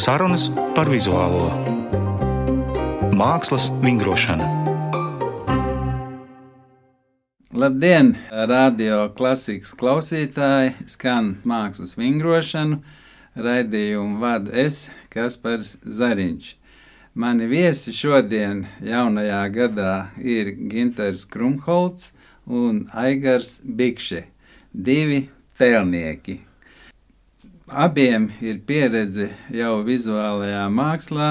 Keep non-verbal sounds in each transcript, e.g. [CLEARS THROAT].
Sarunas par vizuālo mākslas vingrošanu. Labdien, radio klasikas klausītāji! Skan mākslas vingrošanu. Raidījumu vadu es, Kaspars Zariņš. Mani viesi šodien, jaunajā gadā, ir Ginters Krumholts un Aigars Bikše, divi tēlnieki. Abiem ir pieredze jau vizuālajā mākslā,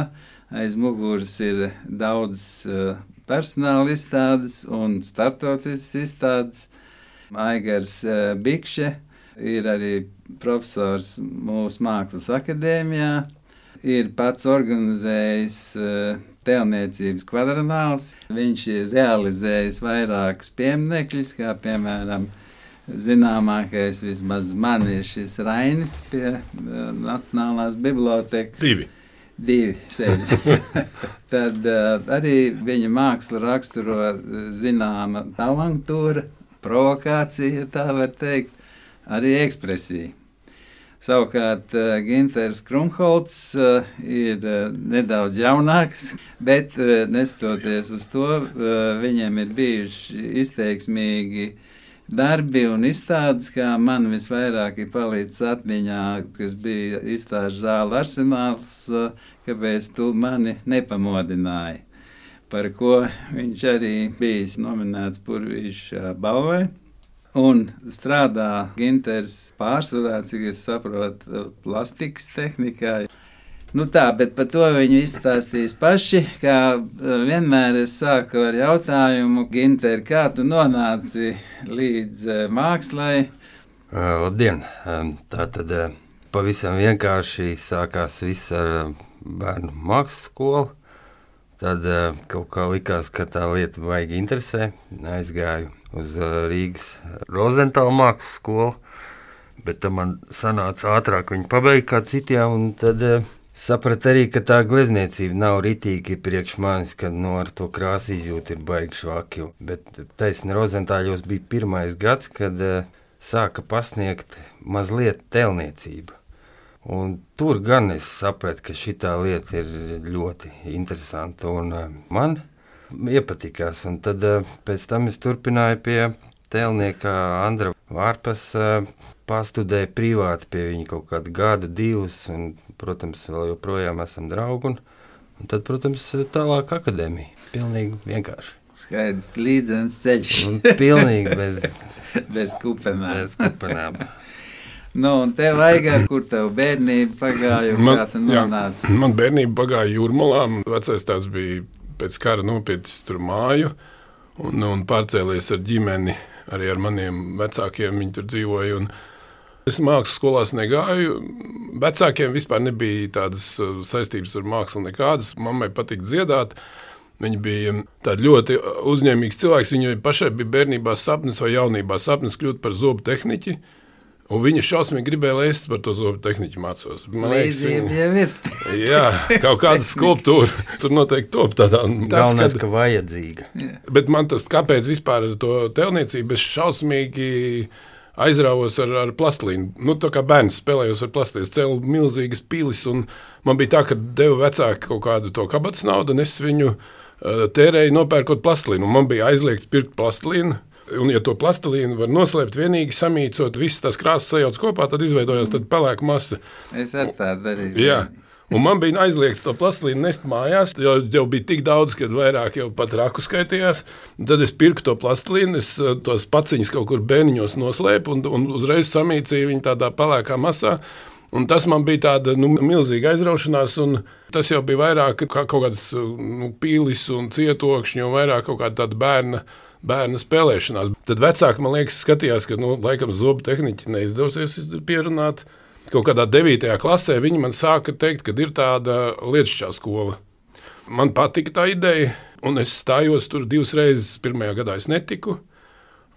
aiz muguras ir daudz uh, personāla izstādes un startautiskas izstādes. Aigars uh, Bikše ir arī profesors mūsu mākslas akadēmijā ir pats organizējis uh, tēlniecības kvadrants. Viņš ir realizējis vairākus pieminekļus, kā piemēram zināmākais vismaz man ir šis Rainis pie uh, Nacionālās bibliotekas. Divi. Divi sēži. [LAUGHS] Tad uh, arī viņa māksla raksturo zināma avantūra, provokācija, tā var teikt, arī ekspresija. Savukārt uh, Ginters Krumholts uh, ir uh, nedaudz jaunāks, [LAUGHS] bet nestoties uz to, viņiem ir bijuši izteiksmīgi darbi un izstādes, kā man visvairāk ir palicis atmiņā, kas bija izstāžu zāle arsenāls, kāpēc tu mani nepamodināji, par ko viņš arī bijis nominēts Purvīša balvai. Un strādā Ginters pārsvarā, cik es saprotu, plastikas tehnikā. Nu tā, bet par to viņi izstāstīs paši. Kā eh, vienmēr es sāku ar jautājumu, Ginter, kā tu nonāci līdz uh, mākslai? Uh, labdien! Tā tad pavisam vienkārši sākās viss ar bērnu mākslas skolu. Tad kaut kā likās, ka tā lieta vajag interesē. Aizgāju uz Rīgas Rozentāla mākslas skolu, bet man sanāca ātrāk viņa pabeigt kā citiem. Tad uh, sapratu arī, ka tā glezniecība nav ritīgi priekš manis, kad no nu, ar to krāsu izjūta ir baigi švaki. Bet taisni Rozentāļos bija pirmais gads, kad uh, sāka pasniegt mazliet telniecību. Un tur gan es sapratu, ka šī lieta ir ļoti interesanta. Un, uh, man iepatikās. Un tad eh, pēc tam es turpināju pie tēlnieka Andra Vārpas. Pastudēju privāti pie viņa kaut kādu gadu, divus, un, protams, vēl joprojām esam draugi. Un, un tad, protams, tālāk akadēmija. Pilnīgi vienkārši. Skaidrs, līdzenas ceļš. pilnīgi bez, [LAUGHS] bez kupenām. Bez kupenām. [LAUGHS] Nu, un tev vajag, kur tev bērnība pagāja, man, kā tu nonāci? Jā, man bērnība pagāja jūrmalā. Vecais tās bija pēc kara nopircis tur māju un, un pārcēlies ar ģimeni. Arī ar maniem vecākiem viņi tur dzīvoja. Es mākslas skolās negāju. Vecākiem vispār nebija tādas uh, saistības ar mākslu nekādas. Mammai patika dziedāt. Viņa bija tāds ļoti uzņēmīgs cilvēks. Viņai pašai bija bērnībā sapnis vai jaunībā sapnis kļūt par zobu tehniķi. Un viņa šausmīgi gribēja, lai es par to zobu tehniku mācos. Man liekas, viņa jau ir. jā, kaut kāda skulptūra. Tur noteikti top tādā. Galvenais, ka vajadzīga. Jā. Bet man tas, kāpēc vispār ar to telniecību, es šausmīgi aizrāvos ar, ar plastelīnu. Nu, tā kā bērns spēlējos ar plastelīnu, cēlu milzīgas pilis. Man bija tā, ka deva vecāki kaut kādu to kabatas naudu, un es viņu uh, tērēju nopērkot plastelīnu. Man bija aizliegts pirkt plastelīnu Un, ja to plastelīnu var noslēpt vienīgi samīcot, visas tās krāsas sajauc kopā, tad izveidojās tāda pelēka masa. Es ar tādu darīju. Jā. Un man bija aizliegts to plastelīnu nest mājās, jo jau bija tik daudz, ka vairāk jau pat raku skaitījās. Un tad es pirku to plastelīnu, es eh, tos paciņus kaut kur bēniņos noslēpu un, un uzreiz samīcīju viņu tādā pelēkā masā. Un tas man bija tāda nu, milzīga aizraušanās, un tas jau bija vairāk kā kaut kādas nu, pīlis un cietokšņi, un vairāk kaut kāda bērna bērnu spēlēšanās. Tad vecāki man liekas, skatījās, ka nu, laikam zobu tehniķi neizdosies pierunāt. Kaut kādā 9. klasē viņi man sāka teikt, ka ir tāda lietušķā skola. Man patika tā ideja, un es stājos tur divas reizes. Pirmajā gadā es netiku.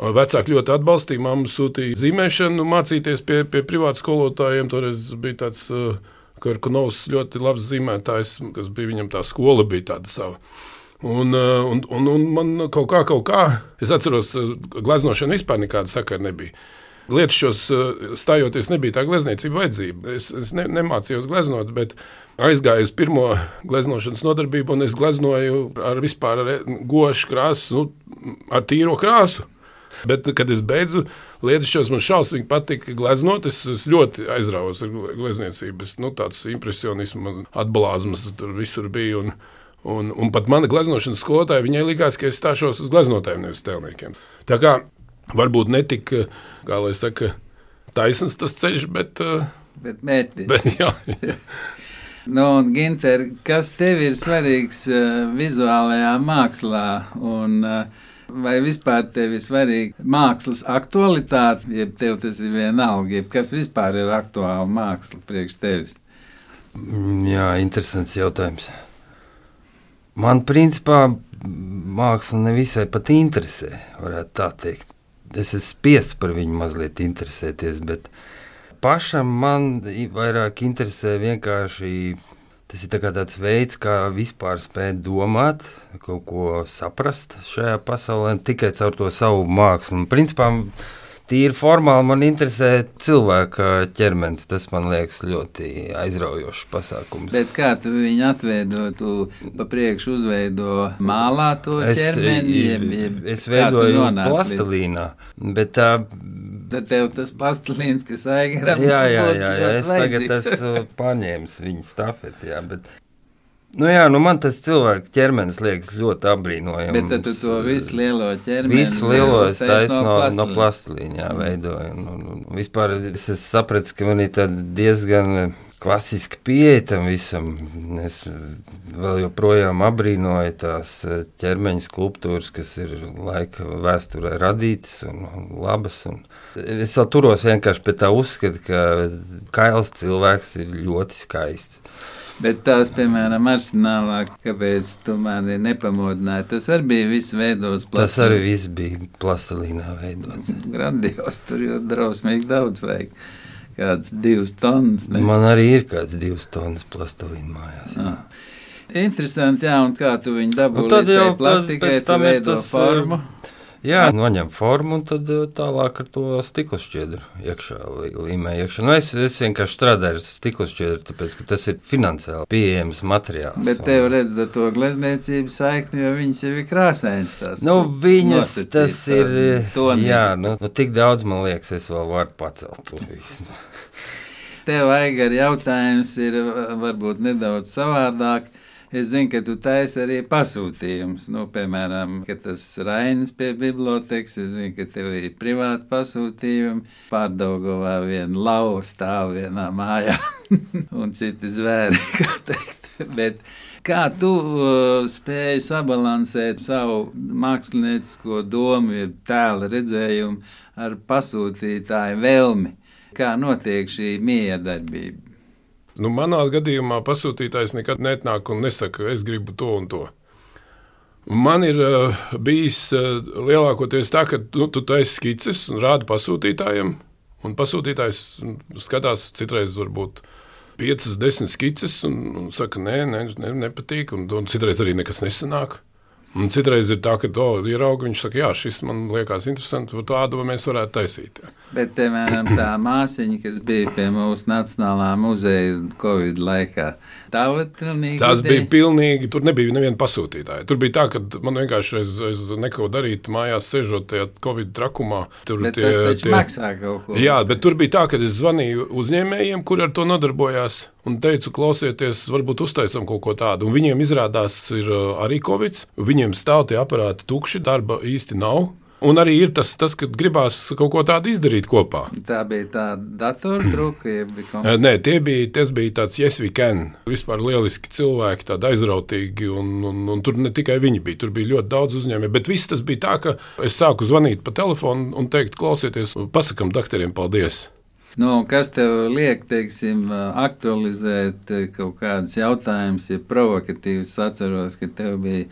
Vecāki ļoti atbalstīja, mamma sūtīja zīmēšanu, mācīties pie, pie privātu skolotājiem. Toreiz bija tāds uh, Kurkunovs ļoti labs zīmētājs, kas bija viņam tā skola, bija tāda sava. Un, eh, un, un, un man kaut kā, kaut kā, es atceros, eh, gleznošana vispār nekāda sakara nebija. Lietas šos stājoties, nebija tā glezniecība vajadzība. Es, es ne, nemācījos gleznot, bet aizgāju uz pirmo gleznošanas nodarbību, un es gleznoju ar vispār gošu krāsu, nu, ar tīro krāsu. Bet, kad es beidzu lietas, šos man šausmīgi patika gleznot, es, es ļoti aizraujos ar glezniecību. Es, nu, tāds impresionisms, atblāzmas tur visur bija. Un, un, un pat mana gleznošanas skolotāja, viņai likās, ka es stāšos uz gleznotājiem, nevis tēlniekiem. Tā kā varbūt netika, kā lai saka, taisns tas ceļš, bet. Bet mērķis. Bet, jā, jā. [LAUGHS] Nu, Ginter, kas tev ir svarīgs uh, vizuālajā mākslā? Un, uh, vai vispār tev ir svarīga mākslas aktualitāte, jeb tev tas ir vienalga, jeb kas vispār ir aktuāla māksla priekš tevis? Mm, jā, interesants jautājums. Man principā māksla nevisai pat interesē, varētu tā teikt. Es esmu spiests par viņu mazliet interesēties, bet pašam man vairāk interesē vienkārši Tas ir tā tāds veids, kā vispār spēt domāt, kaut ko saprast šajā pasaulē, tikai caur to savu mākslu. Principā, Tīri formāli man interesē cilvēka ķermenis. Tas man liekas ļoti aizraujošs pasākums. Bet kā tu viņu atveido? Tu pa priekšu uzveido mālā to es, ķermeni? Jeb, jeb, es veidoju plastelīnā. Bet tā tad tev tas pastelīns, kas aigaram. Jā, jā, jā, jā es tagad esmu paņēmis viņa stafeti, jā, bet. Nu jā, nu man tas cilvēks ķermenis liekas ļoti apbrīnojams. Bet tad tu to visu lielo ķermeni. Visu lielo es taisnu no, no plastelīna, jā, veidoju. Un, un, un vispār es sapratu, ka man ir diezgan klasiska pieeja tam visam. Es vēl joprojām abrīnoju tās eh, ķermeņa skulptūras, kas ir laika vēsturē radītas un, un labas. Un es vēl turos vienkārši pie tā uzskata, ka kails cilvēks ir ļoti skaists. Bet tās, piemēram, arsenālā, kāpēc tu mani nepamodināji, tas arī bija viss veidots plastelīnā. Tas arī viss bija plastelīnā veidots. Grandios, tur jau drausmīgi daudz vajag kādas divas tonnas. Ne? Man arī ir kāds divas tonnas plastelīna mājās. Jā. Ah. Interesanti, jā, un kā tu viņu dabūji? Nu, tad jau plastikai tam ir tas formu. Jā, noņem formu un tad eh, tālāk ar to stikla šķiedru iekšā līmē. Iekšā. Nu, es, es vienkārši strādāju ar stikla šķiedru, tāpēc, ka tas ir finansiāli pieejams materiāls. Bet un... tev redz ar to glezniecību saikni, jo viņas jau ir krāsainas. Nu, viņas tas ir, tonīgi. jā, nu, nu, tik daudz man liekas, es vēl varu pacelt to visu. Tev vajag ar jautājums ir varbūt nedaudz savādāk Es zinu, ka tu taisi arī pasūtījumus. Nu, piemēram, ka tas Rainis pie bibliotekas, es zinu, ka tev ir privāti pasūtījumi. Pārdaugovā viena lauva stāv vienā mājā [LAUGHS] un citi zvēri, [LAUGHS] kā teikt. Bet kā tu uh, spēji sabalansēt savu māksliniecisko domu, ir tēla redzējumu ar pasūtītāju vēlmi? Kā notiek šī miedarbība? Nu, manā gadījumā pasūtītājs nekad netnāk un nesaka, es gribu to un to. Man ir uh, bijis uh, lielākoties tā, ka nu, tu taisi skices un rādi pasūtītājiem, un pasūtītājs skatās citreiz varbūt. 5, 10 skices, un, un saka, nē, nē, ne, nepatīk, un, un citreiz arī nekas nesanāk. Un citreiz ir tā, ka to ierauga, viņš saka, jā, šis man liekas interesants, tādu mēs varētu taisīt. Jā. Bet, piemēram, tā māsiņa, kas bija pie mūsu Nacionālā muzeja Covid laikā, tā pilnīgi Tās bija pilnīgi, tur nebija neviena pasūtītāja. Tur bija tā, ka man vienkārši es, es neko darīt mājās, sežot tajā Covid trakumā. Tur bet tie, tie maksā kaut ko. Jā, bet tur bija tā, ka es zvanīju uzņēmējiem, kur ar to nodarbojās un teicu, klausieties, varbūt uztaisām kaut ko tādu. Un viņiem izrādās, ir uh, arī covid, viņiem stāv tie aparāti tukši, darba īsti nav. Un arī ir tas, tas, ka gribās kaut ko tādu izdarīt kopā. Tā bija tā datortruka. [CLEARS THROAT] Nē, tie bija, tas bija tāds yes, we can. Vispār lieliski cilvēki, tādi aizrautīgi. Un, un, un tur ne tikai viņi bija, tur bija ļoti daudz uzņēmēju. Bet viss tas bija tā, ka es sāku zvanīt pa telefonu un teikt, klausieties, pasakam doktoriem paldies. Nu, kas tev liek, teiksim, aktualizēt kaut kādus jautājumus, ja provokatīvus atceros, ka tev bija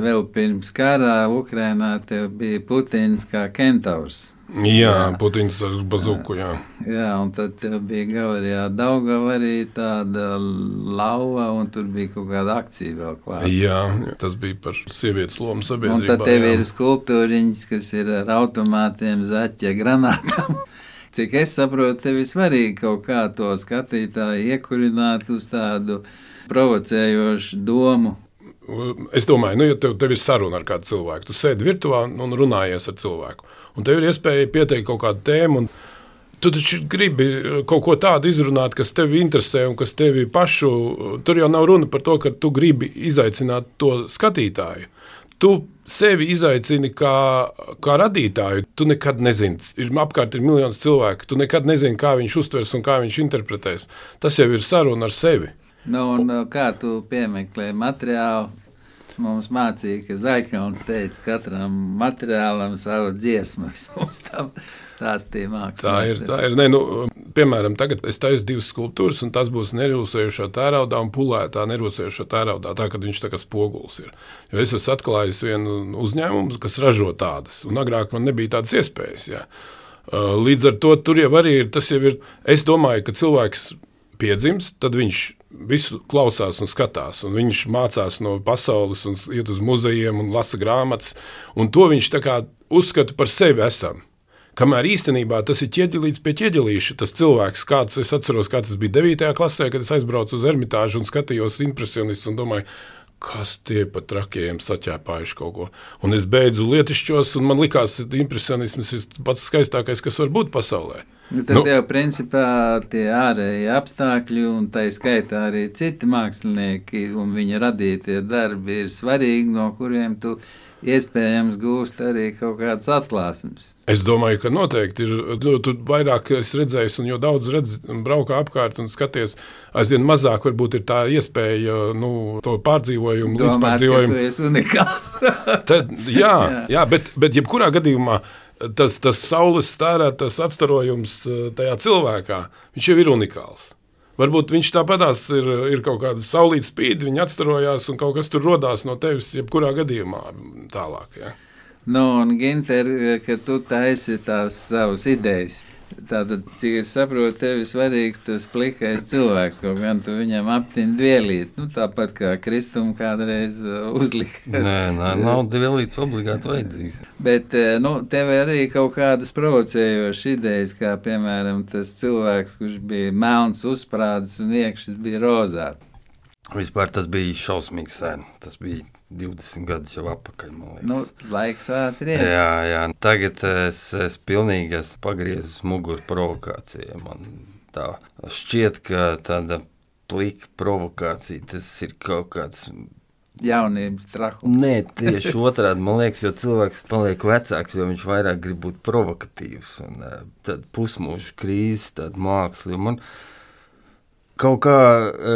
vēl pirms karā Ukrainā, tev bija Putins kā kentaurs. Jā, jā. Putins ar bazuku, jā. Jā, un tad tev bija galerijā Daugava arī tāda lauva, un tur bija kaut kāda akcija vēl klāta. Jā, tas bija par sievietes lomu sabiedrībā. Un tad tev jā. ir skulptūriņas, kas ir ar automātiem, zaķa granātām [LAUGHS] Cik es saprotu, tev ir svarīgi kaut kā to skatītāju iekurināt uz tādu provocējošu domu. Es domāju, nu, ja tev, tev ir saruna ar kādu cilvēku, tu sēdi virtuvā un runājies ar cilvēku, un tev ir iespēja pieteikt kaut kādu tēmu. Tu taču gribi kaut ko tādu izrunāt, kas tevi interesē un kas tevi pašu. Tur jau nav runa par to, ka tu gribi izaicināt to skatītāju tu sevi izaicini kā, kā radītāju. Tu nekad nezini, ir apkārt ir miljonus cilvēku. Tu nekad nezini, kā viņš uztvers un kā viņš interpretēs. Tas jau ir saruna ar sevi. Nu, un, uh, kā tu piemeklē materiālu? Mums mācīja, ka Zaļkauns teica, ka katram materiālam savu dziesmu. [LAUGHS] Mums tam stāstīja mākslinieks. Tā ir. Tā ir ne, nu, piemēram, tagad es taisu divas skulptūras, un tas būs nerūsējušā tēraudā un pulētā nerūsējušā tēraudā, tā ka viņš tā kā spogulis ir. Jo es esmu atklājis vienu uzņēmumu, kas ražo tādas, un agrāk man nebija tādas iespējas. Jā. Uh, līdz ar to tur jau arī ir tas, jau ir. Es domāju, ka cilvēks piedzimst, tad viņš visu klausās un skatās. Un viņš mācās no pasaules, un iet uz muzejiem un lasa grāmatas. Un to viņš uzskata par sevi esam. Kamēr īstenībā tas ir ķieģelīts pie ķieģelīša, tas cilvēks, kāds es atceros, kā tas bija 9. klasē, kad es aizbraucu uz ermitāžu un skatījos impresionistus un domāju, kas tie pa trakiem saķēpājuši kaut ko. Un es beidzu lietišķos, un man likās, ka impresionisms ir pats skaistākais, kas var būt pasaulē. Nu, tad nu, jau principā tie ārēji apstākļi, un tā skaitā arī citi mākslinieki un viņa radītie darbi ir svarīgi, no kuriem tu iespējams gūst arī kaut kādas atklāsmes. Es domāju, ka noteikti ir. Nu, tur vairāk es redzēju, un jau daudz redz, braukā apkārt un skaties, aizvien mazāk varbūt ir tā iespēja nu, to pārdzīvojumu, līdz pārdzīvojumu. Tas ir unikāls. [LAUGHS] Tad, jā, jā. jā bet, bet jebkurā gadījumā. Tas, tas saules stērētas atstarojums eh, tajā cilvēkā, viņš jau ir unikāls. Varbūt viņš tāpatās ir, ir kaut kāda saulīta spīd, viņa atstarojās un kaut kas tur rodās no tevis, jebkurā gadījumā tālāk. Ja. Nu, un Ginter, ka tu taisi tās savas idejas. Tātad, cik es saprotu, tev ir svarīgs tas plikais cilvēks, kaut gan tu viņam aptini dvielīt. Nu, tāpat kā Kristum kādreiz uh, uzlika. nē, nē, [LAUGHS] nav dvielīts obligāti vajadzīgs. Bet, uh, nu, tev ir arī kaut kādas provocējošas idejas, kā piemēram tas cilvēks, kurš bija melns uzsprādzis un iekšas bija rozā. Vispār tas bija šausmīgi sen. Tas bija 20 gadus jau atpakaļ. Nu, laiks ātri. Jā, jā. Tagad es, es pilnīgi esmu pagriezis muguru provokācijai. Man tā šķiet, ka tāda plika provokācija tas ir kaut kāds. Jaunības trauks. Nē, tieši [LAUGHS] otrādi. Man liekas, jo cilvēks paliek vecāks, jo viņš vairāk grib būt provokatīvs. Un, tad pusmūža krīze, tāda māksla. Man kaut kā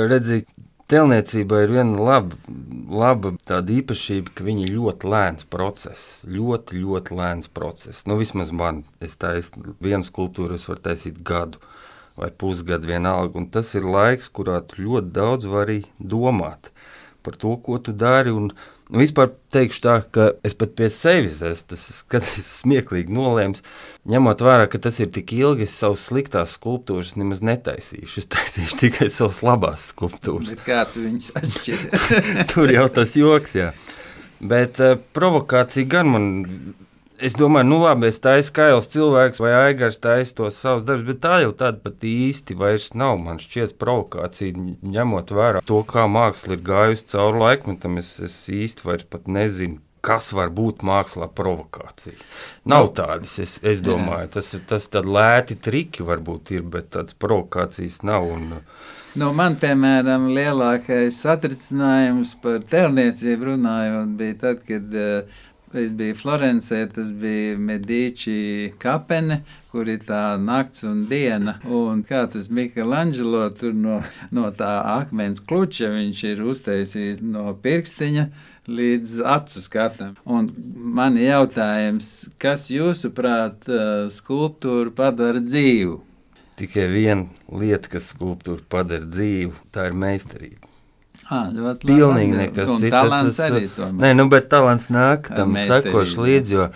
redzīgi Tēlniecība ir viena laba, laba tāda īpašība, ka viņa ļoti lēns process. Ļoti, ļoti lēns process. Nu, vismaz man, es taisu vienu skulptūru, es varu taisīt gadu vai pusgadu vienalga. Un tas ir laiks, kurā tu ļoti daudz vari domāt par to, ko tu dari. Un, vispār teikšu tā, ka es pat pie sevis esmu tas [LAUGHS] smieklīgi nolēmis. Ņemot vērā, ka tas ir tik ilgi, es savus sliktās skulptūras nemaz netaisīšu. Es taisīšu [LAUGHS] tikai savas labās skulptūras. Bet kā tu viņus atšķiri? [LAUGHS] Tur jau tas joks, jā. Bet uh, provokācija gan man Es domāju, nu labi, es taisu kails cilvēks vai aigars taisu tos savus darbus, bet tā jau tāda pat īsti vairs nav. Man šķiet provokācija, ņemot vērā to, kā māksla ir gājusi cauri laikmetam, es, es īsti vairs pat nezinu. Kas var būt mākslā provokācija? Nav no, tādas, es, es domāju, jā. tas ir tas lēti triki, varbūt ir, bet tādas provokācijas nav. Un, Nu, man, piemēram, lielākais satricinājums par tēlniecību runājot, bija tad, kad uh, Es biju Florencē, tas bija Medici kapene, kur ir tā nakts un diena. Un kā tas Michelangelo tur no, no tā akmens kluča viņš ir uztaisījis no pirkstiņa līdz acu skatam. Un man ir jautājums, kas jūsuprāt skulptūru padara dzīvu? Tikai viena lieta, kas skulptūru padara dzīvu, tā ir meistarība. Ah, Pilnīgi nekas cits. Es, es, nē, nu, bet talants nāk tam sekoši līdzi, jo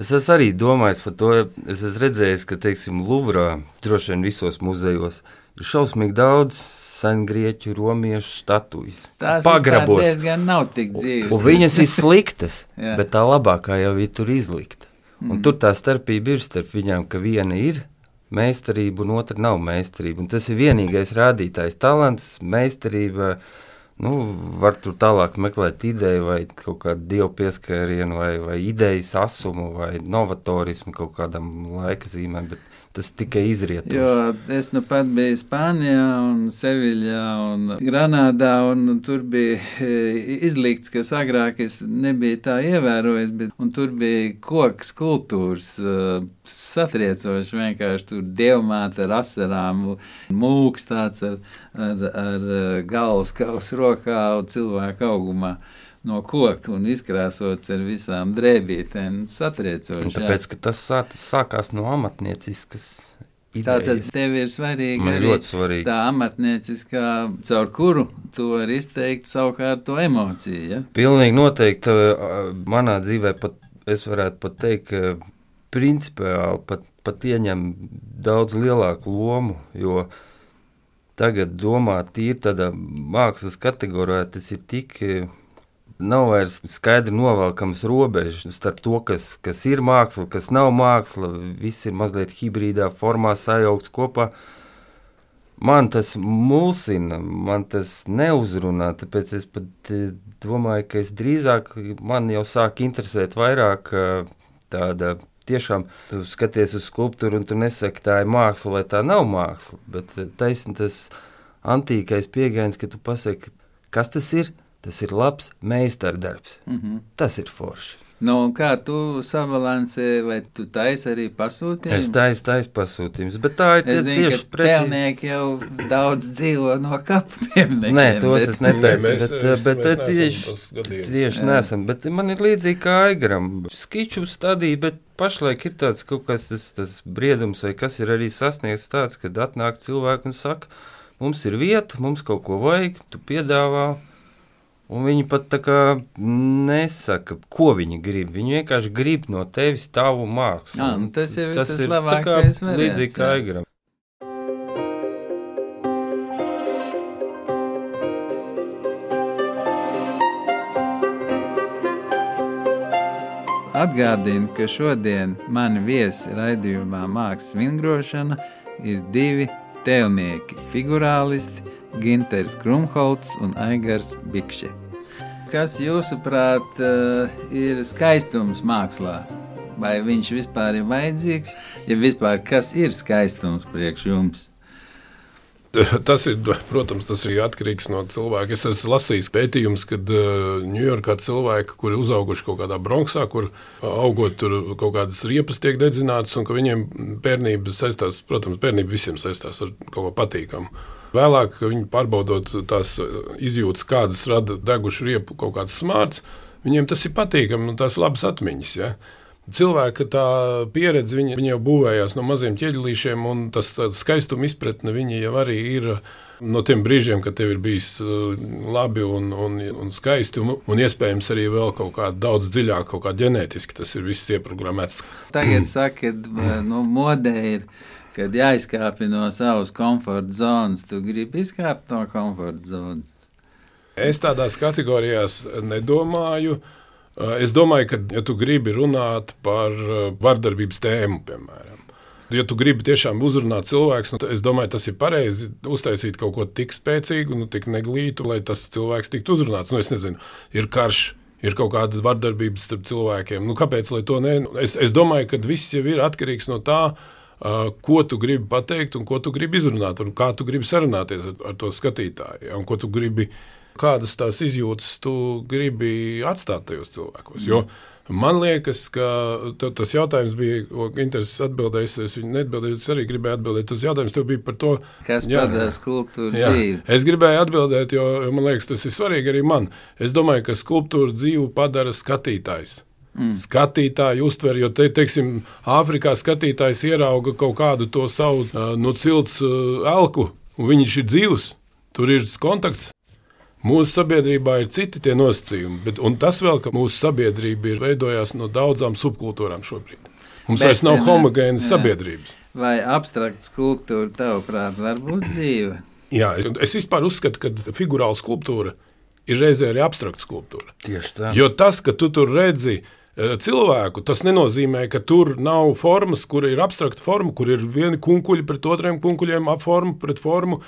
es esmu arī domājis par to, es esmu redzējis, ka, teiksim, Luvrā, droši vien visos muzejos, ir šausmīgi daudz sengrieķu, romiešu statujas. Tās pagrabos. diezgan nav tik dzīves. Un viņas ir sliktas, [LAUGHS] bet tā labākā jau ir tur izlikta. Un mm. tur tā starpība ir starp viņām, ka viena ir meistarība, un otra nav meistarība. Un tas ir vienīgais rādītājs. Talants, meistarība. Nu, var tur tālāk meklēt ideju, vai kaut kādu dievu pieskārienu, vai, vai idejas asumu, vai novatorismu kaut kādam laika zīmēm. Bet tas tikai izriet. Jo es nu pat biju Spānijā, un Seviļā un Granādā, un tur bija e, izlikts, kas agrāk es nebiju tā ievērojis, bet tur bija koks kultūras e, satriecoši vienkārši tur dievmāte ar asarām, mūks tāds ar, ar, ar e, galvas kaus rokā un cilvēku augumā no koka un izkrāsots ar visām drēbītēm. Satriecoši. Tāpēc, ka tas sākās no amatnieciskas. Tātad tev ir svarīgi Man arī svarīgi. tā amatnieciskā, caur kuru tu vari izteikt savukārt to emociju. Ja? Pilnīgi noteikti manā dzīvē pat es varētu pat teikt, ka principiāli pat, pat ieņem daudz lielāku lomu, jo tagad domāt tīri tādā mākslas kategorijā tas ir tik nav vairs skaidri novelkams robežas starp to, kas, kas ir māksla, kas nav māksla. Viss ir mazliet hibrīdā formā sajaukts kopā. Man tas mulsina, man tas neuzrunā, tāpēc es pat eh, domāju, ka es drīzāk man jau sāk interesēt vairāk eh, tāda tiešām tu skaties uz skulptūru un tu nesaki, tā ir māksla vai tā nav māksla. Bet eh, taisni tas antīkais pieejams, ka tu pasaki, kas tas ir, Tas ir labs meistardarbs. Mm -hmm. Tas ir forši. Nu, kā tu sabalansē, vai tu taisi arī pasūtījumus? Es taisu, taisu pasūtījumus, bet tā ir es zinu, tieši precīzi. Tēlnieki jau daudz dzīvo no kapiem. Nē, tos bet... es netaisu, Nē, mēs, bet, bet, bet tieši, tieši nesam. Bet man ir līdzīgi kā Aigram. Skiču stadija, bet pašlaik ir tāds kaut kas tas, tas briedums, vai kas ir arī sasniegts tāds, kad atnāk cilvēki un saka, mums ir vieta, mums kaut ko vajag, tu piedāvā Un viņi pat kā nesaka, ko viņi grib. Viņi vienkārši grib no tevis tavu mākslu. Jā, nu tas jau tas tas ir labākais variants. Līdzīgi kā Aigram. Atgādinu, ka šodien mani viesi raidījumā Mākslas vingrošana ir divi tēlnieki, figurālisti Ginters Krumholts un Aigars Bikšķe. Kas jūsuprāt eh, ir skaistums mākslā? Vai viņš vispār ir vajadzīgs? Ja vispār kas ir skaistums priekš jums? Tas ir, protams, tas ir atkarīgs no cilvēka. Es esmu lasījis pētījumus, kad Ņujorkā uh, cilvēki, kuri uzauguši kaut kādā Bronxā, kur augot tur kaut kādas riepas tiek dedzinātas, un ka viņiem bērnība saistās, protams, bērnība visiem saistās ar kaut ko patīkamu. Vēlāk pārbaudot tās izjūtas, kādas rada degušu riepu kaut kāds smārts, viņiem tas ir patīkami un tās labas atmiņas. Ja? Cilvēka tā pieredze, viņa, viņa jau būvējās no maziem ķieģelīšiem, un tas skaistuma izpratne viņa jau arī ir no tiem brīžiem, kad tev ir bijis labi un, un, un skaisti, un, un iespējams arī vēl kaut kā daudz dziļāk, kaut kā ģenētiski tas ir viss ieprogrammēts. Tagad saka, ka nu, modē ir kad jāizkāpj no savas komforta zonas, tu gribi izkāpt no komforta zonas. Es tādās kategorijās nedomāju. Es domāju, ka, ja tu gribi runāt par vardarbības tēmu, piemēram, ja tu gribi tiešām uzrunāt cilvēku, nu, es domāju, tas ir pareizi uztaisīt kaut ko tik spēcīgu, nu, tik neglītu, lai tas cilvēks tiktu uzrunāts. Nu, es nezinu, ir karš. Ir kaut kāda vardarbība starp cilvēkiem. Nu, kāpēc? Ne? Es, es domāju, ka viss jau ir atkarīgs no tā, uh, ko tu gribi pateikt un ko tu gribi izrunāt, un kā tu gribi sarunāties ar, ar to skatītāju, un ko tu gribi, kādas tās izjūtas tu gribi atstāt tajos cilvēkos. Jo man liekas, ka tas jautājums bija, ko interesants atbildējis, es viņu neatbildēju, es arī gribēju atbildēt. Tas jautājums tev bija par to, kas padara skulptūru jā, dzīvi. Es gribēju atbildēt, jo man liekas, tas ir svarīgi arī man. Es domāju, ka skulptūru dzīvi padara skatītājs. Mm. Skatītāji uztver, jo te, teiksim, Āfrikā skatītājs ierauga kaut kādu to savu no cilts elku, un viņš ir dzīvs, tur ir kontakts. Mūsu sabiedrībā ir citi tie nosacījumi, bet tas vēl, ka mūsu sabiedrība ir veidojusies no daudzām subkultūrām šobrīd. Mums bet, vairs nav homogēnas sabiedrības. Vai abstrakta skulptūra, tavuprāt, var būt dzīva? Jā, es vispār uzskatu, ka figurāla skulptūra ir reizē arī abstrakta skulptūra. Tieši tā. Jo tas, ka tu tur redzi, uh, cilvēku, tas nenozīmē, ka tur nav formas, kur ir abstrakta forma, kur ir vieni kunkuļi pret otriem kunkuļiem, ap formu pret formu.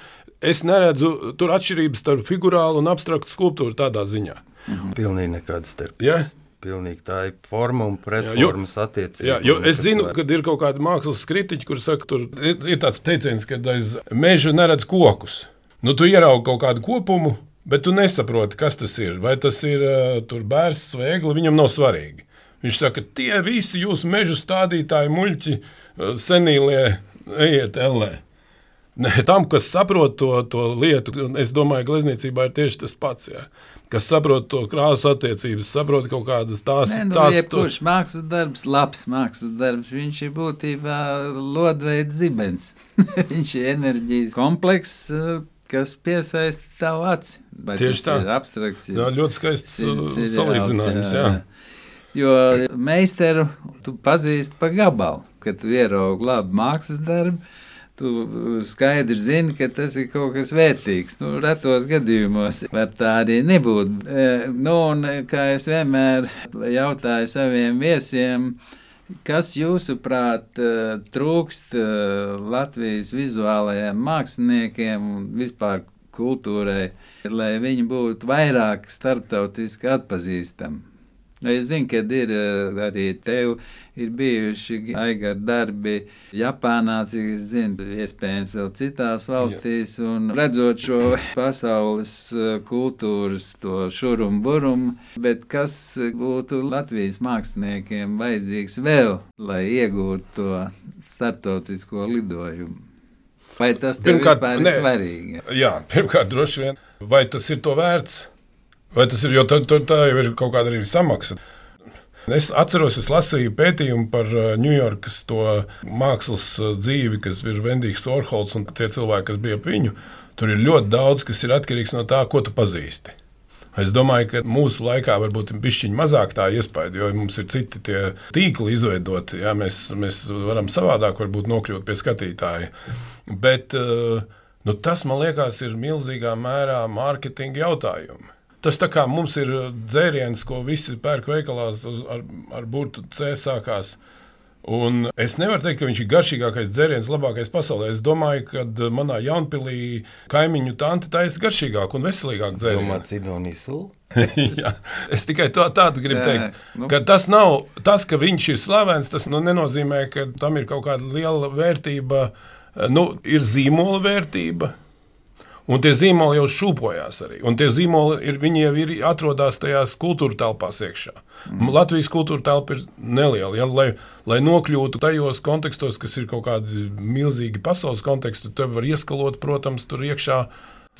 Es neredzu tur atšķirības starp figurālu un abstraktu skulptūru tādā ziņā. Mhm. Pilnīgi nekādas starpības. Ja? Pilnīgi tā ir forma un pretformas attiecības. Jā, jo es zinu, ka ir kaut kādi mākslas kritiķi, kuriem saka, tur ir, ir tāds teiciens, ka aiz meža neredz kokus. Nu, tu ieraugi kaut kādu kopumu, bet tu nesaproti, kas tas ir. Vai tas ir uh, bērns vai egli, viņam nav svarīgi. Viņš saka, tie visi jūsu meža stādītāji, muļķi, uh, senīlie, ejiet ellē. Ne, tam, kas saprot to, to lietu, es domāju, ka glezniecībā ir tieši tas pats. Jā kas saprot to krāsu attiecības, saprot kaut kādas tās lietas. Nu, tās Kurš to... mākslas darbs, labs mākslas darbs, viņš ir būtībā lodveida zibens. [LAUGHS] viņš ir enerģijas komplekss. Kas piesaista tavu aci? Vai Tieši tā. Ir abstrakts. Jā, ļoti skaists salīdzinājums. Jā. Jo meistaru tu pazīsti pa gabalu, kad ieraugi labu mākslas darbu tu skaidri zini, ka tas ir kaut kas vērtīgs. Nu, retos gadījumos var tā arī nebūt. E, nu, un, kā es vienmēr jautāju saviem viesiem, kas jūsuprāt e, trūkst e, Latvijas vizuālajiem māksliniekiem un vispār kultūrai, lai viņi būtu vairāk starptautiski atpazīstami? Es zinu, ka ir eh, arī tev ir bijuši aigar darbi Japānā, cik es zinu, iespējams vēl citās valstīs, Jā. un redzot šo [CLEARS THROAT] pasaules eh, kultūras to šurumu burumu, bet kas būtu Latvijas māksliniekiem vajadzīgs vēl, lai iegūtu to startautisko lidojumu? Vai tas tev pirmkārt, vispār ir ne, svarīgi? Jā, pirmkārt, droši vien. Vai tas ir to vērts? Vai tas ir, jo tā, tā, jau ir kaut kāda arī samaksa. Es atceros, es lasīju pētījumu par Ņujorkas uh, mākslas uh, dzīvi, kas ir Vendijs Orholts un tie cilvēki, kas bija ap viņu. Tur ir ļoti daudz, kas ir atkarīgs no tā, ko tu pazīsti. Es domāju, ka mūsu laikā varbūt ir bišķiņa mazāk tā iespēja, jo mums ir citi tīkli izveidoti. Jā, mēs, mēs varam savādāk nokļūt pie skatītāja. Bet uh, nu, tas, man liekas, ir milzīgā mērā mārketinga jautājums. Tas tā kā mums ir uh, dzēriens, ko visi pērk veikalās ar, ar burtu C sākās. Un es nevaru teikt, ka viņš ir garšīgākais dzēriens, labākais pasaulē. Es domāju, ka uh, manā jaunpilī kaimiņu tante taisa garšīgāku un veselīgāku dzērienu. Domā, Cidonijas sulu? [LAUGHS] Jā, es tikai to, tādu gribu teikt. Nu. Ka tas nav tas, ka viņš ir slavens. Tas nu, nenozīmē, ka tam ir kaut kāda liela vērtība. Nu, ir zīmola vērtība, Un tie zīmoli jau šūpojās arī. Un tie zīmoli ir, jau ir atrodas tajās kultūra telpās iekšā. Mm. Latvijas kultūra telpa ir neliela. Ja, lai, lai nokļūtu tajos kontekstos, kas ir kaut kādi milzīgi pasaules konteksti, tad var ieskalot, protams, tur iekšā.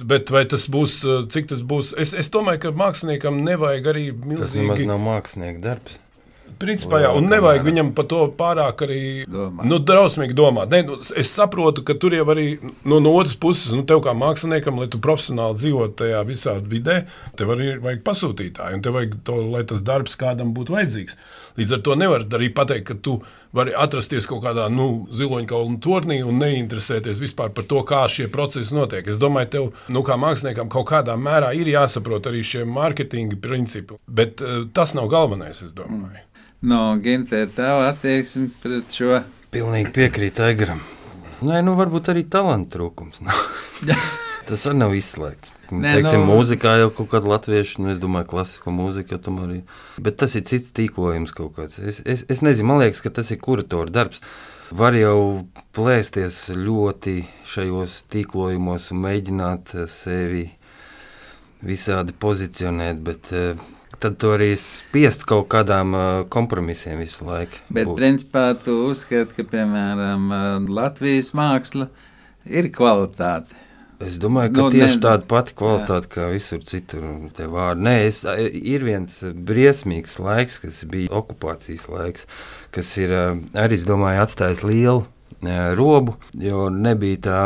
Bet vai tas būs, cik tas būs? Es, es domāju, ka māksliniekam nevajag arī milzīgi. Tas nemaz nav mākslinieka darbs. Principā, jā, un nevajag viņam par to pārāk arī domāt. Nu, drausmīgi domāt. Ne, nu, es saprotu, ka tur jau arī nu, no otras puses, nu, tev kā māksliniekam, lai tu profesionāli dzīvotu tajā visā vidē, tev arī vajag pasūtītāju, un tev vajag to, lai tas darbs kādam būtu vajadzīgs. Līdz ar to nevar arī pateikt, ka tu vari atrasties kaut kādā nu, ziloņkaulu tornī un neinteresēties vispār par to, kā šie procesi notiek. Es domāju, tev nu, kā māksliniekam kaut kādā mērā ir jāsaprot arī šie mārketinga principi, bet uh, tas nav galvenais, es domāju. Mm no Ginter, tā attieksme pret šo? Pilnīgi piekrīt Aigaram. Nē, nu varbūt arī talantu trūkums. [LAUGHS] Tas arī nav izslēgts. Nē, Teiksim, nu... Mūzikā jau kaut kāda latviešu, nu, es domāju, klasisko mūziku, arī. Bet tas ir cits tīklojums kaut kāds. Es, es, es nezinu, man liekas, ka tas ir kuratora darbs. Var jau plēsties ļoti šajos tīklojumos un mēģināt sevi visādi pozicionēt, bet uh, tad tu arī spiest kaut kādām uh, kompromisiem visu laiku. Bet, būt. principā, tu uzskati, ka, piemēram, Latvijas māksla ir kvalitāte. Es domāju, ka nu, tieši ne, tāda pati kvalitāte jā. kā visur citur. Nē, es, ir viens briesmīgs laiks, kas bija okupācijas laiks, kas ir arī, es domāju, atstājis lielu robu, jo nebija tā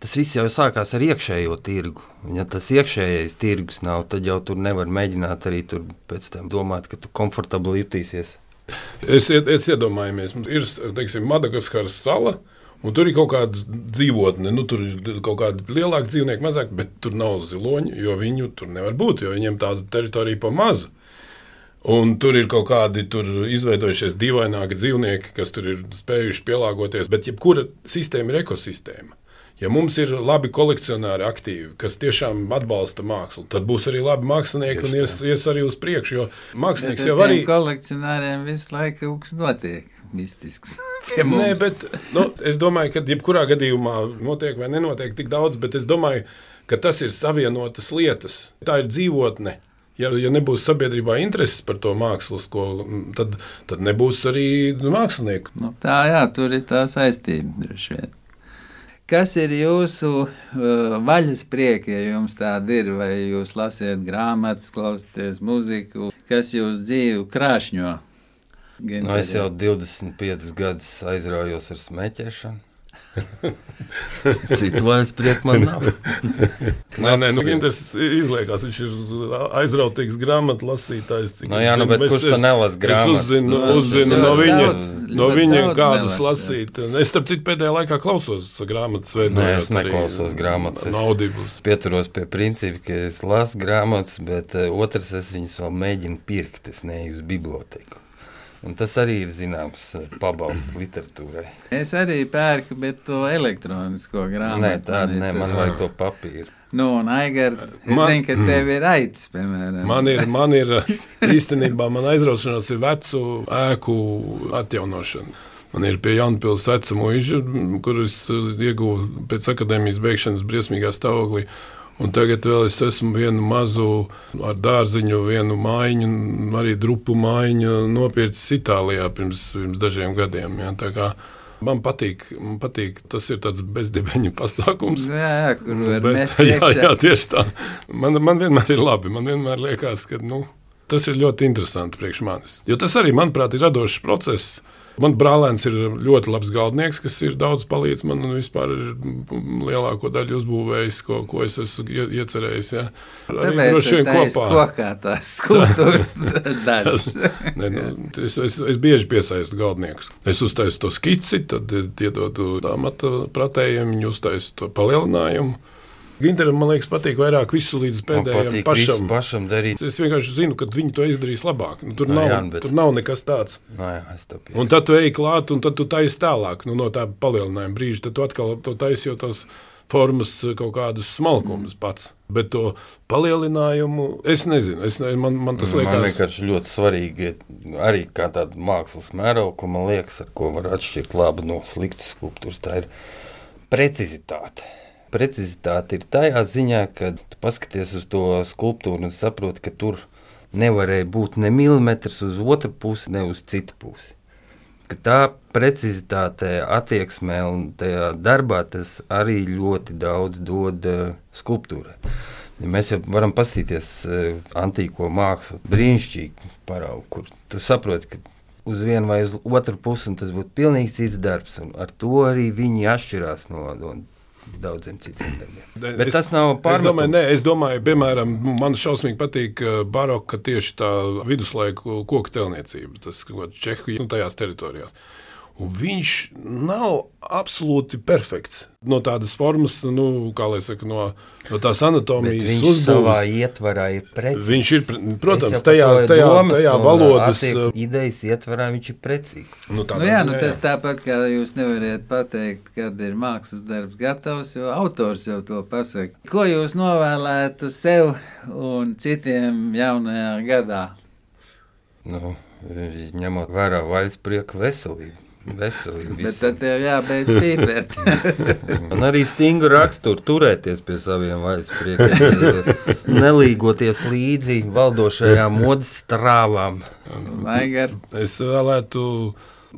tas viss jau sākās ar iekšējo tirgu. Ja tas iekšējais tirgus nav, tad jau tur nevar mēģināt arī tur pēc tam domāt, ka tu komfortabli jutīsies. Es, es iedomājamies, mums ir teiksim, Madagaskaras sala. Un tur ir kaut kāda dzīvotne, nu, tur ir kaut kāda lielāka dzīvnieka, mazāk, bet tur nav ziloņi, jo viņu tur nevar būt, jo viņiem tāda teritorija pa mazu. Un tur ir kaut kādi izveidojušies dīvaināki dzīvnieki, kas tur ir spējuši pielāgoties. Bet jebkura sistēma ir ekosistēma. Ja mums ir labi kolekcionāri aktīvi, kas tiešām atbalsta mākslu, tad būs arī labi mākslinieki un ies, ies arī uz priekšu. Jo mākslinieks jau arī. kolekcionāriem visu laiku kaut kas notiek. Mistisks. [LAUGHS] Nē, bet nu, es domāju, ka jebkurā gadījumā notiek vai nenotiek tik daudz, bet es domāju, ka tas ir savienotas lietas. Tā ir dzīvotne. Ja, ja nebūs sabiedrībā intereses par to mākslas skolu, tad, tad nebūs arī mākslinieku. Nu, tā, jā, tur ir tā saistība. Kas ir jūsu uh, vaļas prieki, ja jums tāda ir, vai jūs lasiet grāmatas, klausāties muziku, kas jūs dzīvi krāšņo? Nu, es jau 25 gadus aizraujos ar smēķēšanu. [LAUGHS] Citu vairs priekš man nav. nē, nē, nu, Ginters izliekās, viņš ir aizrautīgs grāmatu lasītājs. No nu jā, nu, bet kurš to nelas grāmatas? Es uzzinu, Nu, uzzinu no viņa, daudz, no viņa kādas nelas, jā. lasīt. Es, starp citu, pēdējā laikā klausos grāmatas veidojot Nē, es neklausos grāmatas. Es No audibles. pieturos pie principa, ka es lasu grāmatas, bet uh, otrs es viņus vēl mēģinu pirkt. Es neju uz biblioteku. Un tas arī ir zināms eh, pabalsts literatūrai. Es arī pērku, bet to elektronisko grāmatu. Nē, tāda tas- man vajag to papīru. Nu, un Aigar, es Man- zinu, ka tev ir aicis, piemēram. Man ir, man ir īstenībā, man aizraušanās ir vecu ēku atjaunošana. Man ir pie Jaunpils veca mūža, kurus ieguvu pēc akadēmijas beigšanas briesmīgā stāvoklī. Un tagad vēl es esmu vienu mazu ar dārziņu, vienu mājiņu, arī drupu mājiņu nopircis Itālijā pirms, pirms dažiem gadiem. Ja. Man patīk, man patīk, tas ir tāds bezdibeņu [LAUGHS] pasākums. Jā, jā, kur var Bet, mest jā, iekšā. jā, tieši tā. Man, man vienmēr ir labi. Man vienmēr liekas, ka nu, tas ir ļoti interesanti priekš manis. Jo tas arī, manuprāt, ir radošs process. Man brālēns ir ļoti labs galdnieks, kas ir daudz palīdzējis man un vispār ir lielāko daļu uzbūvējis, ko, ko es esmu ie- iecerējis. Ja. Arī droši vien kopā. kokā tās skulptūras [LAUGHS] daļas. [LAUGHS] Ne, nu, es, es, es bieži piesaistu galdniekus. Es uztaisu to skici, tad iedodu amata pratējiem, viņi uztaisa to palielinājumu. Ginteram, man liekas, patīk vairāk visu līdz Man pēdējiem pašam. pašam darīt. Es vienkārši zinu, ka viņi to izdarīs labāk. Nu, tur, Nu, nav, jā, jā, bet- tur nav nekas tāds. Nā, jā, es to Un tad tu ej klāt, un tad tu taisi tālāk nu, no tā palielinājuma brīža. Tad tu atkal to taisi jau tos formas kaut kādus smalkumus pats. Bet to palielinājumu es nezinu. Es, ne, man, man tas Man liekas, vienkārši ļoti svarīgi, arī kā tāda mākslas mēraukla, man liekas, ar ko var atšķirt labu no sliktas skulptūras. Tā ir precizitāte. Precizitāte ir tajā ziņā, ka tu paskaties uz to skulptūru un saproti, ka tur nevarēja būt ne milimetrs uz otru pusi, ne uz citu pusi. Ka tā precizitāte, attieksmē un tajā darbā tas arī ļoti daudz dod uh, skulptūrai. Ja mēs jau varam paskatīties uh, antīko mākslu, brīnišķīgi paraugu, kur tu saproti, ka uz vienu vai uz otru pusi tas būtu pilnīgi cits darbs. Ar to arī viņi atšķirās no, no daudziem citiem darbiem. Ne, Bet es- tas nav Es domāju, nē, es domāju, piemēram, man šausmīgi patīk eh, baroka tieši tā viduslaiku koku telniecība, tas kaut kāds Čehijas un tajās teritorijās. Un viņš nav absolūti perfekts. No tādas formas, nu, kā lai saka, no, no tās anatomijas viņš savā uzbūves. ietvarā ir precīzs. Viņš ir, pre- protams, tajā- tajā- domas tajā valodas, Idejas ietvarā viņš ir precīzs. Nu, Nu, jā, nu, tas tāpat kā jūs nevarat pateikt, kad ir mākslas darbs gatavs, jo autors jau to pasaka. Ko jūs novēlētu sev un citiem jaunajā gadā? Nu, ņemot vērā vaļasprieku veselību. Veselību Bet visiem. tad tev jābeidz pīpēt. [LAUGHS] Un arī stingru raksturu turēties pie saviem vaļaspriekiem, nelīgoties līdzi valdošajām modes strāvām. Vaigar, Es vēlētu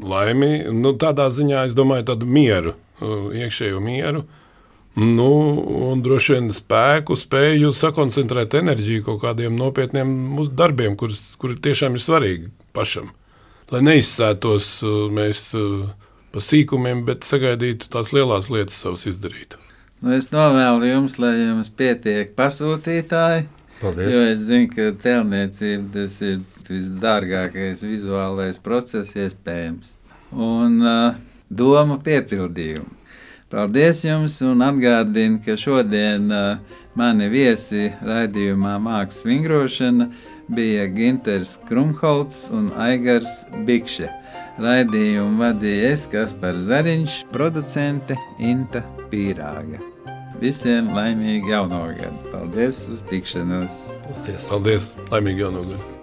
laimi, nu, tādā ziņā, es domāju, tādu mieru, uh, iekšējo mieru. Nu, un droši vien spēku, spēju sakoncentrēt enerģiju kaut kādiem nopietniem darbiem, kurus, kuri tiešām ir svarīgi pašam. Lai neizsētos uh, mēs uh, pa sīkumiem, bet sagaidītu tās lielās lietas savas izdarītu. nu es novēlu jums, lai jums pietiek pasūtītāji, jo Paldies! es zinu, ka telniecība tas ir visdārgākais vizuālais process iespējams. Un uh, domu piepildījumu. Paldies jums un atgādinu, ka šodien uh, mani viesi raidījumā Mākslas vingrošana bija Ginters Krumholts un Aigars Bikše. Raidījumu vadīja es, Kaspars Zariņš, producente Inta Pīrāga. Visiem laimīgi jauno gadu! Paldies uz tikšanos! Paldies! Paldies! Laimīgi jauno gadu!